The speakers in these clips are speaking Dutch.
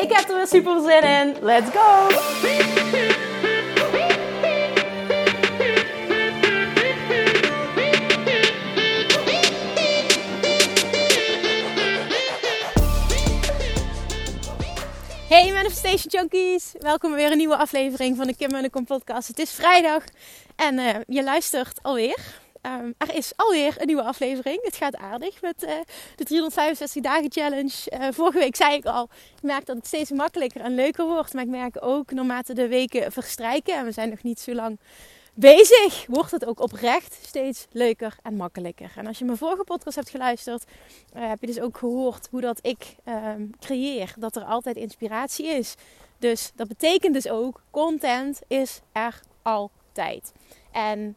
Ik heb er weer super zin in. Let's go! Hey Manifestation Junkies! Welkom weer een nieuwe aflevering van de Kim en de podcast. Het is vrijdag en uh, je luistert alweer. Um, er is alweer een nieuwe aflevering. Het gaat aardig met uh, de 365 dagen challenge. Uh, vorige week zei ik al, ik merk dat het steeds makkelijker en leuker wordt. Maar ik merk ook naarmate de weken verstrijken en we zijn nog niet zo lang bezig, wordt het ook oprecht steeds leuker en makkelijker. En als je mijn vorige podcast hebt geluisterd, uh, heb je dus ook gehoord hoe dat ik ehm, creëer. Dat er altijd inspiratie is. Dus dat betekent dus ook, content is er altijd. En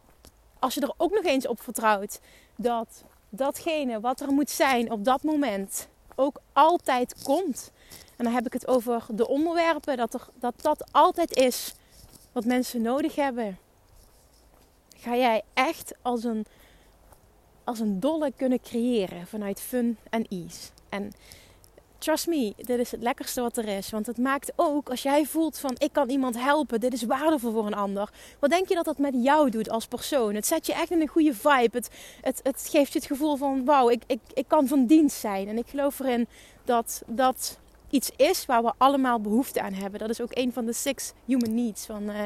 als je er ook nog eens op vertrouwt dat datgene wat er moet zijn op dat moment ook altijd komt. En dan heb ik het over de onderwerpen, dat er, dat, dat altijd is wat mensen nodig hebben. Ga jij echt als een, als een dolle kunnen creëren vanuit fun en ease. En trust me, dit is het lekkerste wat er is. Want het maakt ook, als jij voelt van ik kan iemand helpen, dit is waardevol voor een ander. Wat denk je dat dat met jou doet als persoon? Het zet je echt in een goede vibe. Het, het, het geeft je het gevoel van wauw, ik, ik, ik kan van dienst zijn. En ik geloof erin dat dat iets is waar we allemaal behoefte aan hebben. Dat is ook een van de six human needs van, uh,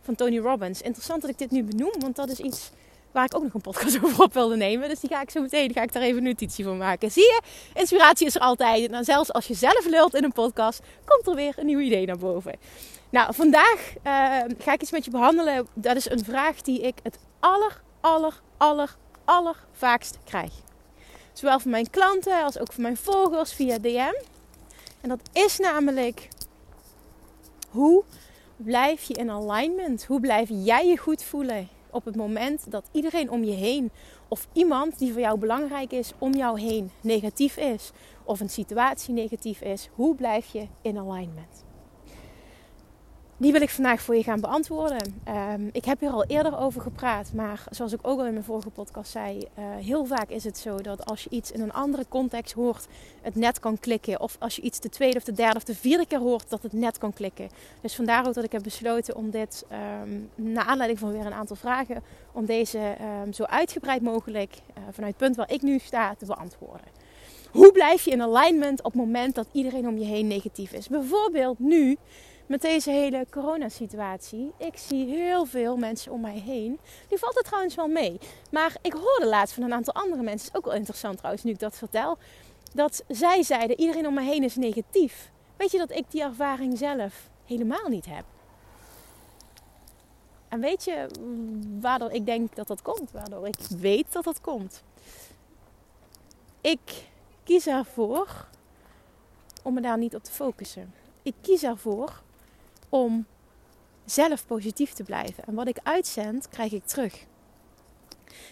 van Tony Robbins. Interessant dat ik dit nu benoem, want dat is iets waar ik ook nog een podcast over op wilde nemen. Dus die ga ik zo meteen, ga ik daar even een notitie van maken. Zie je, inspiratie is er altijd. En zelfs als je zelf lult in een podcast, komt er weer een nieuw idee naar boven. Nou, vandaag uh, ga ik iets met je behandelen. Dat is een vraag die ik het aller, aller, aller, aller vaakst krijg. Zowel van mijn klanten als ook van mijn volgers via DM. En dat is namelijk hoe blijf je in alignment? Hoe blijf jij je goed voelen op het moment dat iedereen om je heen of iemand die voor jou belangrijk is om jou heen negatief is of een situatie negatief is? Hoe blijf je in alignment? Die wil ik vandaag voor je gaan beantwoorden. Um, ik heb hier al eerder over gepraat, maar zoals ik ook al in mijn vorige podcast zei, uh, heel vaak is het zo dat als je iets in een andere context hoort, het net kan klikken. Of als je iets de tweede of de derde of de vierde keer hoort, dat het net kan klikken. Dus vandaar ook dat ik heb besloten om dit, um, naar aanleiding van weer een aantal vragen, om deze um, zo uitgebreid mogelijk uh, vanuit het punt waar ik nu sta te beantwoorden. Hoe blijf je in alignment op het moment dat iedereen om je heen negatief is? Bijvoorbeeld nu met deze hele coronasituatie. Ik zie heel veel mensen om mij heen. Nu valt het trouwens wel mee. Maar ik hoorde laatst van een aantal andere mensen. Is ook wel interessant trouwens, nu ik dat vertel. Dat zij zeiden: iedereen om mij heen is negatief. Weet je dat ik die ervaring zelf helemaal niet heb? En weet je waardoor ik denk dat dat komt? Waardoor ik weet dat dat komt? Ik kies ervoor om me daar niet op te focussen. Ik kies ervoor om zelf positief te blijven. En wat ik uitzend, krijg ik terug.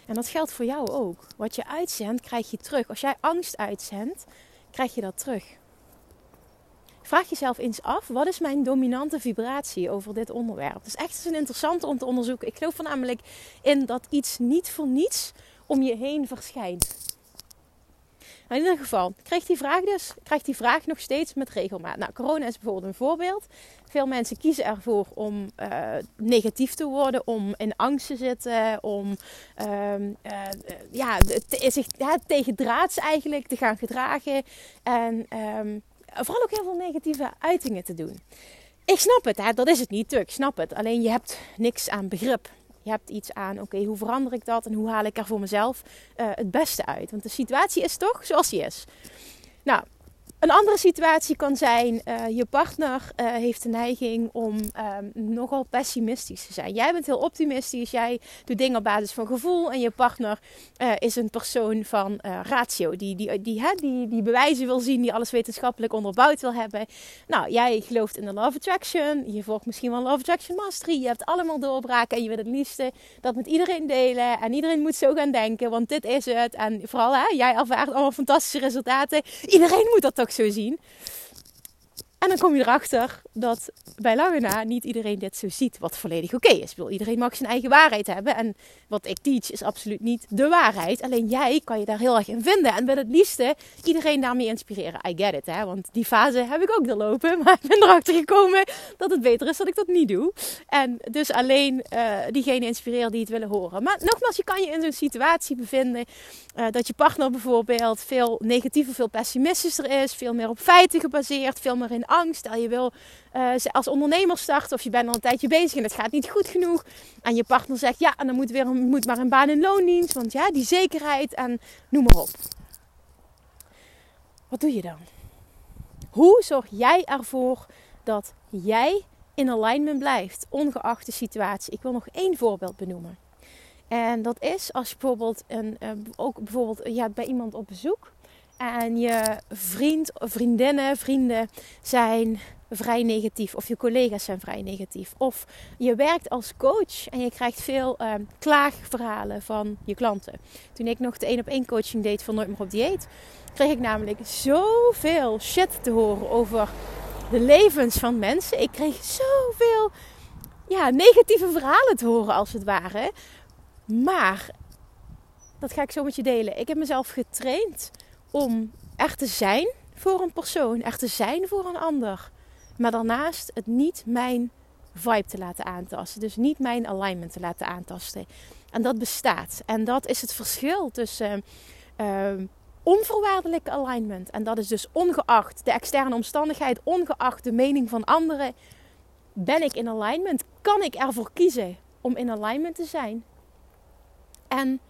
En dat geldt voor jou ook. Wat je uitzendt, krijg je terug. Als jij angst uitzendt, krijg je dat terug. Vraag jezelf eens af, wat is mijn dominante vibratie over dit onderwerp? Het is echt een interessante om te onderzoeken. Ik geloof er namelijk in dat iets niet voor niets om je heen verschijnt. Nou, in ieder geval, krijg die vraag dus, krijg die vraag nog steeds met regelmaat. Nou, corona is bijvoorbeeld een voorbeeld. Veel mensen kiezen ervoor om uh, negatief te worden, om in angst te zitten, om uh, uh, ja, zich ja, tegen draads eigenlijk te gaan gedragen. En um, vooral ook heel veel negatieve uitingen te doen. Ik snap het, hè? dat is het niet. Ik snap het. Alleen je hebt niks aan begrip. Je hebt iets aan, oké, hoe verander ik dat en hoe haal ik er voor mezelf uh, het beste uit? Want de situatie is toch zoals die is. Nou, Een andere situatie kan zijn, uh, je partner uh, heeft de neiging om um, nogal pessimistisch te zijn. Jij bent heel optimistisch, jij doet dingen op basis van gevoel en je partner uh, is een persoon van ratio, die, die, die, die, die bewijzen wil zien, die alles wetenschappelijk onderbouwd wil hebben. Nou, jij gelooft in de Love Attraction, je volgt misschien wel Love Attraction Mastery, je hebt allemaal doorbraken en je wil het liefste dat met iedereen delen en iedereen moet zo gaan denken, want dit is het. En vooral, hè, jij ervaart allemaal fantastische resultaten, iedereen moet dat toch zo zien. En dan kom je erachter dat bij lange na niet iedereen dit zo ziet, wat volledig oké is. Bedoel, iedereen mag zijn eigen waarheid hebben. En wat ik teach is absoluut niet de waarheid. Alleen jij kan je daar heel erg in vinden. En wil het liefste iedereen daarmee inspireren. I get it, hè? want die fase heb ik ook doorlopen. Maar ik ben erachter gekomen dat het beter is dat ik dat niet doe. En dus alleen uh, diegene inspireren die het willen horen. Maar nogmaals, je kan je in zo'n situatie bevinden uh, dat je partner bijvoorbeeld veel negatiever, veel pessimistischer is. Veel meer op feiten gebaseerd, veel meer in angst. Stel je wil uh, als ondernemer starten of je bent al een tijdje bezig en het gaat niet goed genoeg. En je partner zegt ja, en dan moet, weer, moet maar een baan in loondienst. Want ja, die zekerheid en noem maar op. Wat doe je dan? Hoe zorg jij ervoor dat jij in alignment blijft, ongeacht de situatie? Ik wil nog één voorbeeld benoemen. En dat is als je bijvoorbeeld, een, uh, ook bijvoorbeeld ja, bij iemand op bezoek en je vriend, vriendinnen, vrienden zijn vrij negatief. Of je collega's zijn vrij negatief. Of je werkt als coach en je krijgt veel uh, klaagverhalen van je klanten. Toen ik nog de één op één coaching deed van Nooit meer op dieet, kreeg ik namelijk zoveel shit te horen over de levens van mensen. Ik kreeg zoveel ja, negatieve verhalen te horen als het ware. Maar, dat ga ik zo met je delen. Ik heb mezelf getraind om er te zijn voor een persoon, er te zijn voor een ander. Maar daarnaast het niet mijn vibe te laten aantasten. Dus niet mijn alignment te laten aantasten. En dat bestaat. En dat is het verschil tussen uh, onvoorwaardelijke alignment. En dat is dus ongeacht de externe omstandigheid, ongeacht de mening van anderen. Ben ik in alignment? Kan ik ervoor kiezen om in alignment te zijn? En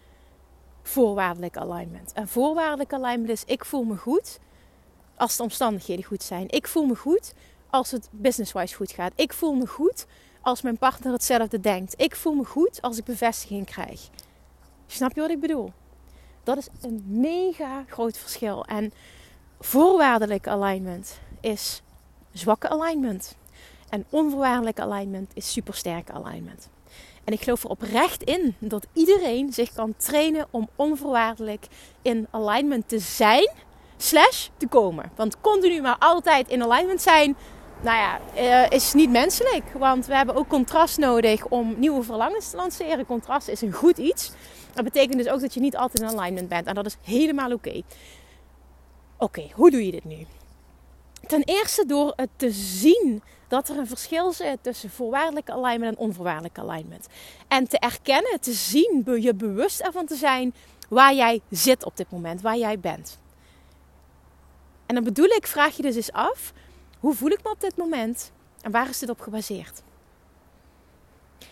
voorwaardelijk alignment. En voorwaardelijk alignment is: ik voel me goed als de omstandigheden goed zijn. Ik voel me goed als het business-wise goed gaat. Ik voel me goed als mijn partner hetzelfde denkt. Ik voel me goed als ik bevestiging krijg. Snap je wat ik bedoel? Dat is een mega groot verschil. En voorwaardelijk alignment is zwakke alignment. En onvoorwaardelijk alignment is supersterke alignment. En ik geloof er oprecht in dat iedereen zich kan trainen om onvoorwaardelijk in alignment te zijn, slash te komen. Want continu maar altijd in alignment zijn, nou ja, uh, is niet menselijk. Want we hebben ook contrast nodig om nieuwe verlangens te lanceren. Contrast is een goed iets. Dat betekent dus ook dat je niet altijd in alignment bent. En dat is helemaal oké. Oké, hoe doe je dit nu? Ten eerste door het te zien dat er een verschil zit tussen voorwaardelijke alignment en onvoorwaardelijke alignment. En te erkennen, te zien, je bewust ervan te zijn waar jij zit op dit moment, waar jij bent. En dan bedoel ik, vraag je dus eens af, hoe voel ik me op dit moment en waar is dit op gebaseerd?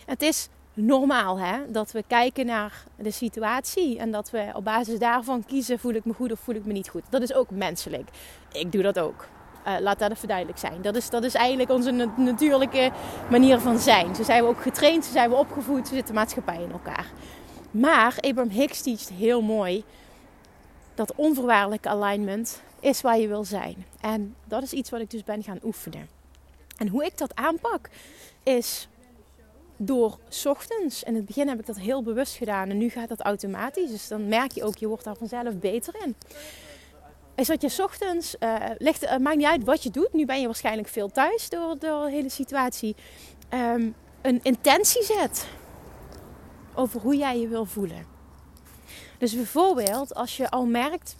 Het is normaal hè, dat we kijken naar de situatie en dat we op basis daarvan kiezen, voel ik me goed of voel ik me niet goed. Dat is ook menselijk. Ik doe dat ook. Uh, laat dat even duidelijk zijn. Dat is, dat is eigenlijk onze natuurlijke manier van zijn. Zo zijn we ook getraind, zo zijn we opgevoed, zo zit de maatschappij in elkaar. Maar Abraham Hicks teacht heel mooi dat onvoorwaardelijke alignment is waar je wil zijn. En dat is iets wat ik dus ben gaan oefenen. En hoe ik dat aanpak is door ochtends. In het begin heb ik dat heel bewust gedaan en nu gaat dat automatisch. Dus dan merk je ook, je wordt daar vanzelf beter in is dat je ochtends, uh, ligt, uh, maakt niet uit wat je doet. Nu ben je waarschijnlijk veel thuis door, door de hele situatie. Um, een intentie zet over hoe jij je wil voelen. Dus bijvoorbeeld als je al merkt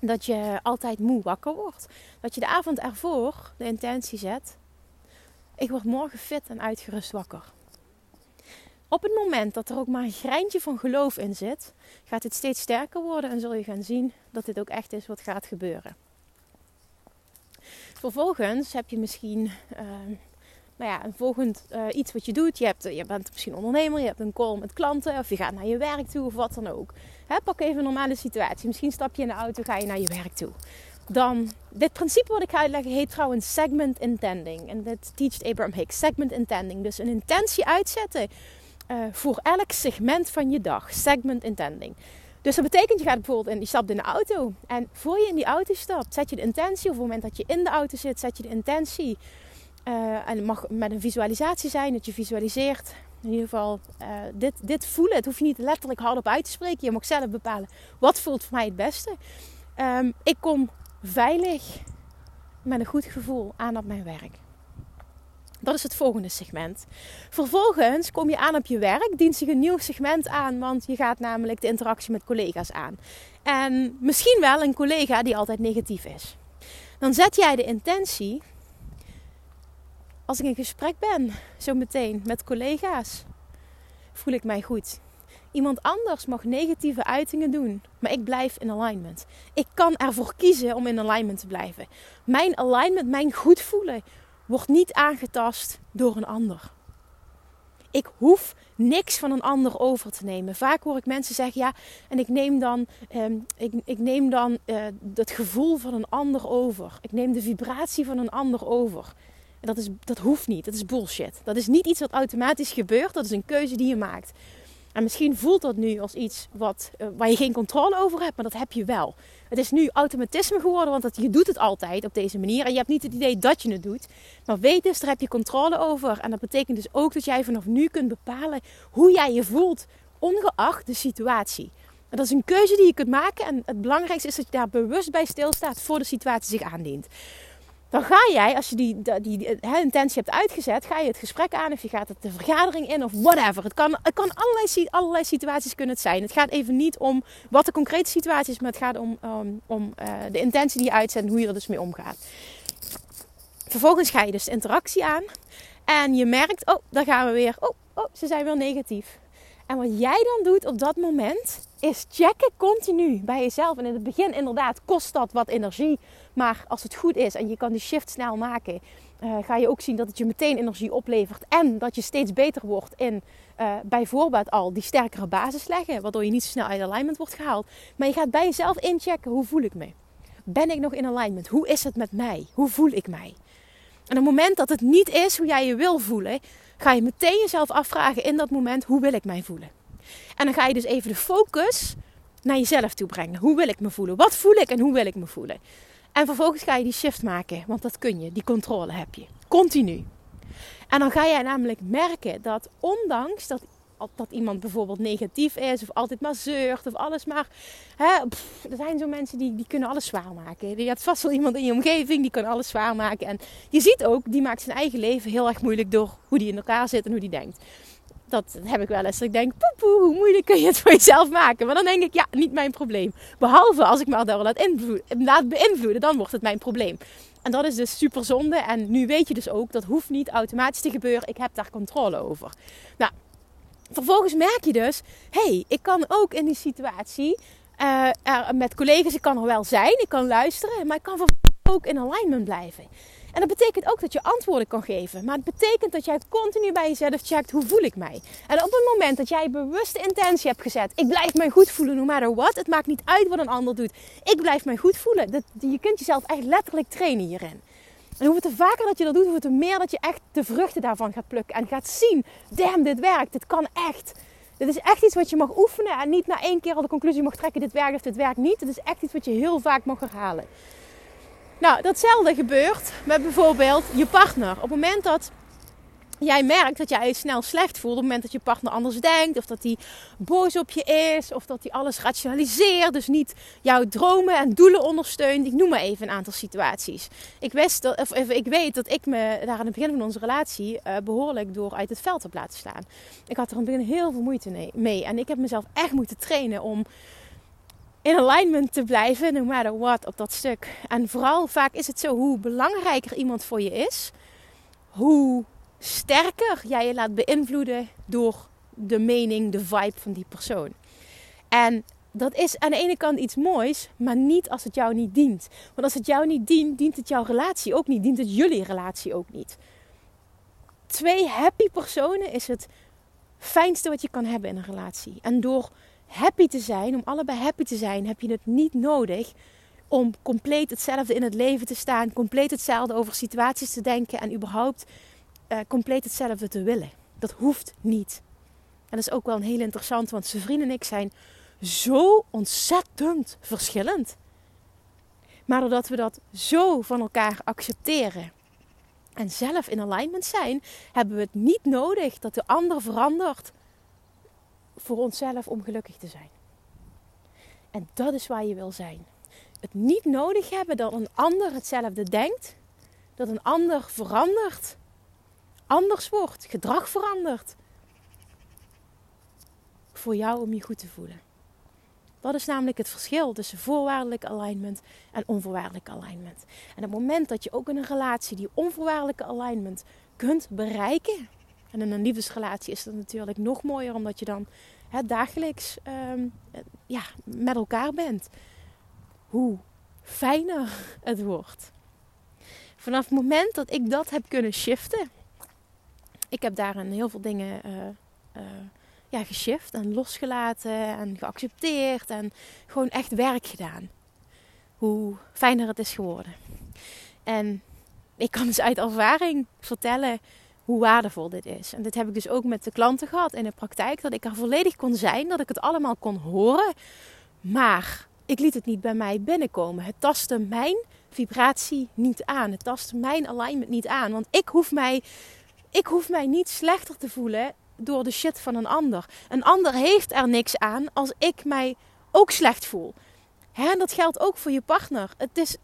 dat je altijd moe wakker wordt. Dat je de avond ervoor de intentie zet. Ik word morgen fit en uitgerust wakker. Op het moment dat er ook maar een greintje van geloof in zit, gaat het steeds sterker worden en zul je gaan zien dat dit ook echt is wat gaat gebeuren. Vervolgens heb je misschien uh, nou ja, een volgend uh, iets wat je doet. Je, hebt, je bent misschien ondernemer, je hebt een call met klanten of je gaat naar je werk toe of wat dan ook. Hè, pak even een normale situatie. Misschien stap je in de auto, ga je naar je werk toe. dan dit principe wat ik ga uitleggen heet trouwens segment intending. En dat teacht Abraham Hicks. Segment intending. Dus een intentie uitzetten uh, voor elk segment van je dag. Segment intending. Dus dat betekent, je gaat bijvoorbeeld in, je stapt in de auto. En voor je in die auto stapt, zet je de intentie. Op het moment dat je in de auto zit, zet je de intentie. Uh, en het mag met een visualisatie zijn, dat je visualiseert. In ieder geval, uh, dit, dit voelen. Het hoef je niet letterlijk hardop uit te spreken. Je mag zelf bepalen, wat voelt voor mij het beste. Um, ik kom veilig met een goed gevoel aan op mijn werk. Dat is het volgende segment. Vervolgens kom je aan op je werk, dient zich een nieuw segment aan, want je gaat namelijk de interactie met collega's aan. En misschien wel een collega die altijd negatief is. Dan zet jij de intentie, als ik in gesprek ben, zo meteen met collega's, voel ik mij goed. Iemand anders mag negatieve uitingen doen, maar ik blijf in alignment. Ik kan ervoor kiezen om in alignment te blijven. Mijn alignment, mijn goed voelen, wordt niet aangetast door een ander. Ik hoef niks van een ander over te nemen. Vaak hoor ik mensen zeggen: ja, en ik neem dan, um, ik, ik neem dan uh, het gevoel van een ander over. Ik neem de vibratie van een ander over. En dat, is, dat hoeft niet. Dat is bullshit. Dat is niet iets wat automatisch gebeurt. Dat is een keuze die je maakt. En misschien voelt dat nu als iets wat, uh, waar je geen controle over hebt, maar dat heb je wel. Het is nu automatisme geworden, want dat, je doet het altijd op deze manier. En je hebt niet het idee dat je het doet. Maar weet dus, daar heb je controle over. En dat betekent dus ook dat jij vanaf nu kunt bepalen hoe jij je voelt, ongeacht de situatie. En dat is een keuze die je kunt maken. En het belangrijkste is dat je daar bewust bij stilstaat voor de situatie zich aandient. Dan ga jij, als je die, die, intentie hebt uitgezet, ga je het gesprek aan of je gaat het de vergadering in of whatever. Het kan, het kan allerlei, allerlei situaties kunnen het zijn. Het gaat even niet om wat de concrete situatie is, maar het gaat om, um, om uh, de intentie die je uitzet en hoe je er dus mee omgaat. Vervolgens ga je dus interactie aan en je merkt, oh, daar gaan we weer. Oh, oh, ze zijn weer negatief. En wat jij dan doet op dat moment is checken continu bij jezelf. En in het begin inderdaad kost dat wat energie. Maar als het goed is en je kan die shift snel maken, uh, ga je ook zien dat het je meteen energie oplevert. En dat je steeds beter wordt in uh, bijvoorbeeld al die sterkere basis leggen. Waardoor je niet zo snel uit alignment wordt gehaald. Maar je gaat bij jezelf inchecken, hoe voel ik me? Ben ik nog in alignment? Hoe is het met mij? Hoe voel ik mij? En op het moment dat het niet is hoe jij je wil voelen, ga je meteen jezelf afvragen in dat moment: hoe wil ik mij voelen? En dan ga je dus even de focus naar jezelf toe brengen. Hoe wil ik me voelen? Wat voel ik en hoe wil ik me voelen? En vervolgens ga je die shift maken, want dat kun je, die controle heb je. Continu. En dan ga jij namelijk merken dat ondanks dat, dat iemand bijvoorbeeld negatief is, of altijd maar zeurt, of alles maar. Hè, er zijn zo mensen die, die kunnen alles zwaar maken. Je hebt vast wel iemand in je omgeving die kan alles zwaar maken. En je ziet ook, die maakt zijn eigen leven heel erg moeilijk door hoe die in elkaar zit en hoe die denkt dat heb ik wel eens. Ik denk, poepoe, hoe moeilijk kun je het voor jezelf maken? Maar dan denk ik, ja, niet mijn probleem. Behalve als ik me daar laat, laat beïnvloeden, dan wordt het mijn probleem. En dat is dus super zonde. En nu weet je dus ook, dat hoeft niet automatisch te gebeuren. Ik heb daar controle over. Nou, vervolgens merk je dus, hey, ik kan ook in die situatie er, met collega's, ik kan er wel zijn, ik kan luisteren, maar ik kan ook in alignment blijven. En dat betekent ook dat je antwoorden kan geven. Maar het betekent dat jij continu bij jezelf checkt hoe voel ik mij. En op het moment dat jij bewuste intentie hebt gezet. Ik blijf mij goed voelen no matter what. Het maakt niet uit wat een ander doet. Ik blijf mij goed voelen. Dat, je kunt jezelf echt letterlijk trainen hierin. En hoe vaker dat je dat doet, hoe meer dat je echt de vruchten daarvan gaat plukken. En gaat zien, damn, dit werkt. Dit kan echt. Dit is echt iets wat je mag oefenen en niet na één keer al de conclusie mag trekken, dit werkt of dit werkt niet. Het is echt iets wat je heel vaak mag herhalen. Nou, datzelfde gebeurt met bijvoorbeeld je partner. Op het moment dat jij merkt dat jij je snel slecht voelt, op het moment dat je partner anders denkt, of dat hij boos op je is, of dat hij alles rationaliseert, dus niet jouw dromen en doelen ondersteunt. Ik noem maar even een aantal situaties. Ik, wist dat, of, ik weet dat ik me daar aan het begin van onze relatie uh, behoorlijk door uit het veld heb laten slaan. Ik had er in het begin heel veel moeite mee en ik heb mezelf echt moeten trainen om in alignment te blijven, no matter what, op dat stuk. En vooral vaak is het zo, hoe belangrijker iemand voor je is, hoe sterker jij je laat beïnvloeden door de mening, de vibe van die persoon. En dat is aan de ene kant iets moois, maar niet als het jou niet dient. Want als het jou niet dient, dient het jouw relatie ook niet, dient het jullie relatie ook niet. Twee happy personen is het fijnste wat je kan hebben in een relatie. En door happy te zijn, om allebei happy te zijn, heb je het niet nodig om compleet hetzelfde in het leven te staan, compleet hetzelfde over situaties te denken en überhaupt uh, compleet hetzelfde te willen. Dat hoeft niet. En dat is ook wel een heel interessant, want zijn vrienden en ik zijn zo ontzettend verschillend. Maar doordat we dat zo van elkaar accepteren en zelf in alignment zijn, hebben we het niet nodig dat de ander verandert voor onszelf om gelukkig te zijn. En dat is waar je wil zijn. Het niet nodig hebben dat een ander hetzelfde denkt, dat een ander verandert, anders wordt, gedrag verandert. Voor jou om je goed te voelen. Dat is namelijk het verschil tussen voorwaardelijk alignment en onvoorwaardelijk alignment. En op het moment dat je ook in een relatie die onvoorwaardelijke alignment kunt bereiken. En in een liefdesrelatie is dat natuurlijk nog mooier, omdat je dan hè, dagelijks um, ja, met elkaar bent. Hoe fijner het wordt. Vanaf het moment dat ik dat heb kunnen shiften. Ik heb daarin heel veel dingen uh, ja, geshift en losgelaten en geaccepteerd en gewoon echt werk gedaan. Hoe fijner het is geworden. En ik kan dus uit ervaring vertellen hoe waardevol dit is. En dit heb ik dus ook met de klanten gehad in de praktijk. Dat ik er volledig kon zijn, dat ik het allemaal kon horen. Maar ik liet het niet bij mij binnenkomen. Het tastte mijn vibratie niet aan. Het tastte mijn alignment niet aan. Want ik hoef mij, ik hoef mij niet slechter te voelen door de shit van een ander. Een ander heeft er niks aan als ik mij ook slecht voel. Hè, en dat geldt ook voor je partner. Het is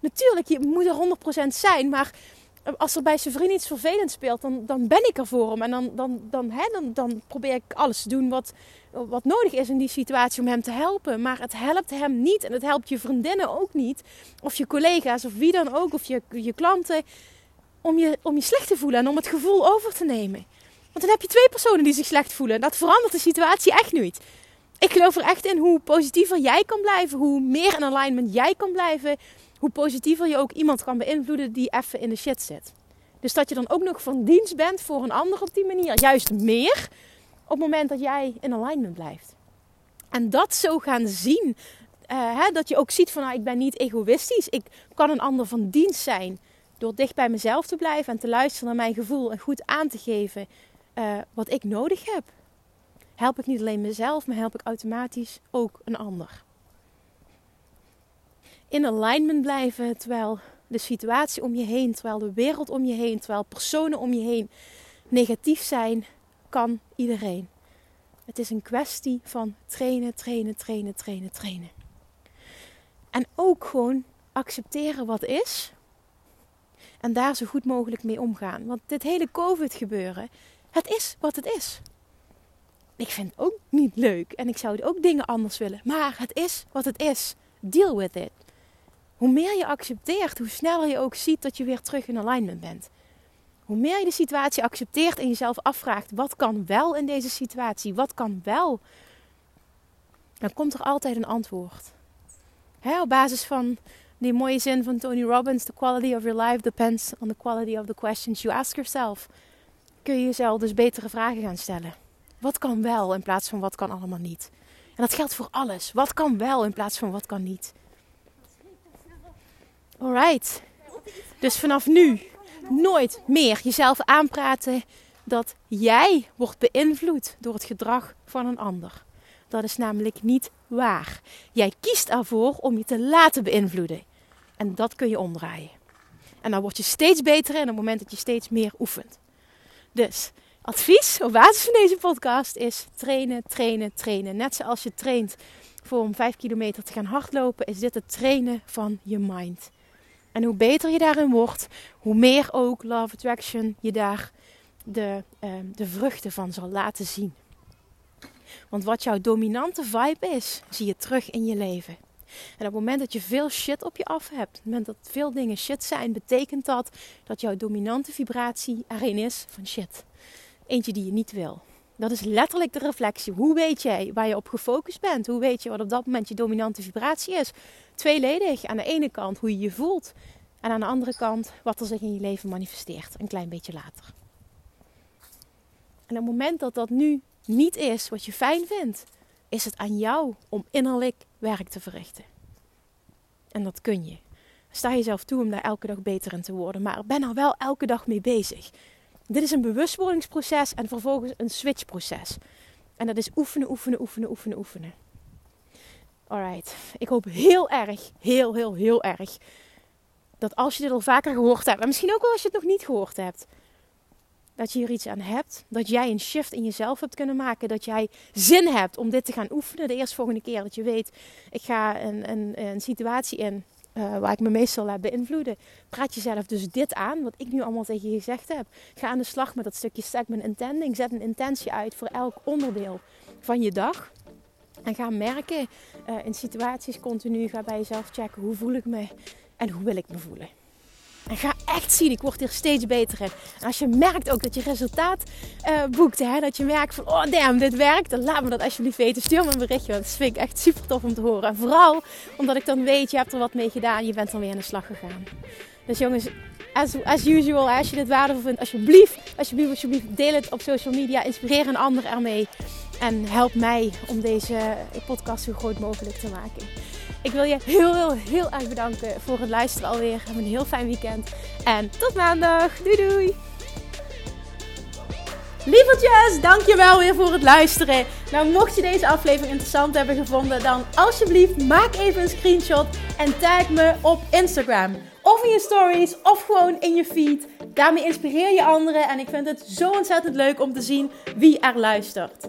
natuurlijk, je moet er 100% zijn, maar als er bij zijn vriend iets vervelends speelt, dan, dan ben ik er voor hem. En dan, dan, dan, dan, dan probeer ik alles te doen wat, wat nodig is in die situatie om hem te helpen. Maar het helpt hem niet en het helpt je vriendinnen ook niet. Of je collega's of wie dan ook, of je, je klanten. Om je, om je slecht te voelen en om het gevoel over te nemen. Want dan heb je twee personen die zich slecht voelen. Dat verandert de situatie echt niet. Ik geloof er echt in hoe positiever jij kan blijven, hoe meer in alignment jij kan blijven, hoe positiever je ook iemand kan beïnvloeden die even in de shit zit. Dus dat je dan ook nog van dienst bent voor een ander op die manier, juist meer op het moment dat jij in alignment blijft. En dat zo gaan zien, uh, hè, dat je ook ziet van nou, ik ben niet egoïstisch, ik kan een ander van dienst zijn door dicht bij mezelf te blijven en te luisteren naar mijn gevoel en goed aan te geven uh, wat ik nodig heb. Help ik niet alleen mezelf, maar help ik automatisch ook een ander. In alignment blijven terwijl de situatie om je heen, terwijl de wereld om je heen, terwijl personen om je heen negatief zijn, kan iedereen. Het is een kwestie van trainen, trainen, trainen, trainen, trainen. En ook gewoon accepteren wat is. En daar zo goed mogelijk mee omgaan. Want dit hele COVID-gebeuren het is wat het is. Ik vind het ook niet leuk en ik zou ook dingen anders willen. Maar het is wat het is. Deal with it. Hoe meer je accepteert, hoe sneller je ook ziet dat je weer terug in alignment bent. Hoe meer je de situatie accepteert en jezelf afvraagt: wat kan wel in deze situatie? Wat kan wel? Dan komt er altijd een antwoord. op basis van die mooie zin van Tony Robbins: The quality of your life depends on the quality of the questions you ask yourself kun je jezelf dus betere vragen gaan stellen. Wat kan wel in plaats van wat kan allemaal niet? En dat geldt voor alles. Wat kan wel in plaats van wat kan niet? Alright. Dus vanaf nu nooit meer jezelf aanpraten dat jij wordt beïnvloed door het gedrag van een ander. Dat is namelijk niet waar. Jij kiest ervoor om je te laten beïnvloeden. En dat kun je omdraaien. En dan word je steeds beter in het moment dat je steeds meer oefent. Dus advies op basis van deze podcast is trainen, trainen, trainen. Net zoals je traint voor om 5 kilometer te gaan hardlopen, is dit het trainen van je mind. En hoe beter je daarin wordt, hoe meer ook Love Attraction je daar de, uh, de vruchten van zal laten zien. Want wat jouw dominante vibe is, zie je terug in je leven. En op het moment dat je veel shit op je af hebt, op het moment dat veel dingen shit zijn, betekent dat dat jouw dominante vibratie erin is van shit. Eentje die je niet wil. Dat is letterlijk de reflectie. Hoe weet jij waar je op gefocust bent? Hoe weet je wat op dat moment je dominante vibratie is? Tweeledig. Aan de ene kant hoe je je voelt. En aan de andere kant wat er zich in je leven manifesteert. Een klein beetje later. En op het moment dat dat nu niet is wat je fijn vindt, is het aan jou om innerlijk werk te verrichten. En dat kun je. Sta jezelf toe om daar elke dag beter in te worden. Maar ben er wel elke dag mee bezig. Dit is een bewustwordingsproces en vervolgens een switchproces. En dat is oefenen, oefenen, oefenen, oefenen, oefenen. Alright. Ik hoop heel erg, heel, heel, heel erg. Dat als je dit al vaker gehoord hebt. En misschien ook al als je het nog niet gehoord hebt. Dat je hier iets aan hebt. Dat jij een shift in jezelf hebt kunnen maken. Dat jij zin hebt om dit te gaan oefenen. De eerstvolgende keer dat je weet. Ik ga een, een, een situatie in. Uh, waar ik me meestal laat beïnvloeden. Praat jezelf dus dit aan, wat ik nu allemaal tegen je gezegd heb. Ga aan de slag met dat stukje segment intending. Zet een intentie uit voor elk onderdeel van je dag. En ga merken uh, in situaties continu. Ga bij jezelf checken hoe voel ik me en hoe wil ik me voelen. En ga echt zien, ik word hier steeds beter in. En als je merkt ook dat je resultaat uh, boekt, hè, dat je merkt van, oh damn, dit werkt, dan laat me dat alsjeblieft weten. Stuur me een berichtje, want dat vind ik echt super tof om te horen. En vooral omdat ik dan weet, je hebt er wat mee gedaan, je bent dan weer aan de slag gegaan. Dus jongens, as, as usual, als je dit waardevol vindt, alsjeblieft, alsjeblieft, alsjeblieft, deel het op social media. Inspireer een ander ermee. En help mij om deze podcast zo groot mogelijk te maken. Ik wil je heel, heel, heel erg bedanken voor het luisteren alweer. Heb een heel fijn weekend. En tot maandag. Doei doei. Lievertjes, dankjewel weer voor het luisteren. Nou, mocht je deze aflevering interessant hebben gevonden, dan alsjeblieft maak even een screenshot en tag me op Instagram. Of in je stories, of gewoon in je feed. Daarmee inspireer je anderen en ik vind het zo ontzettend leuk om te zien wie er luistert.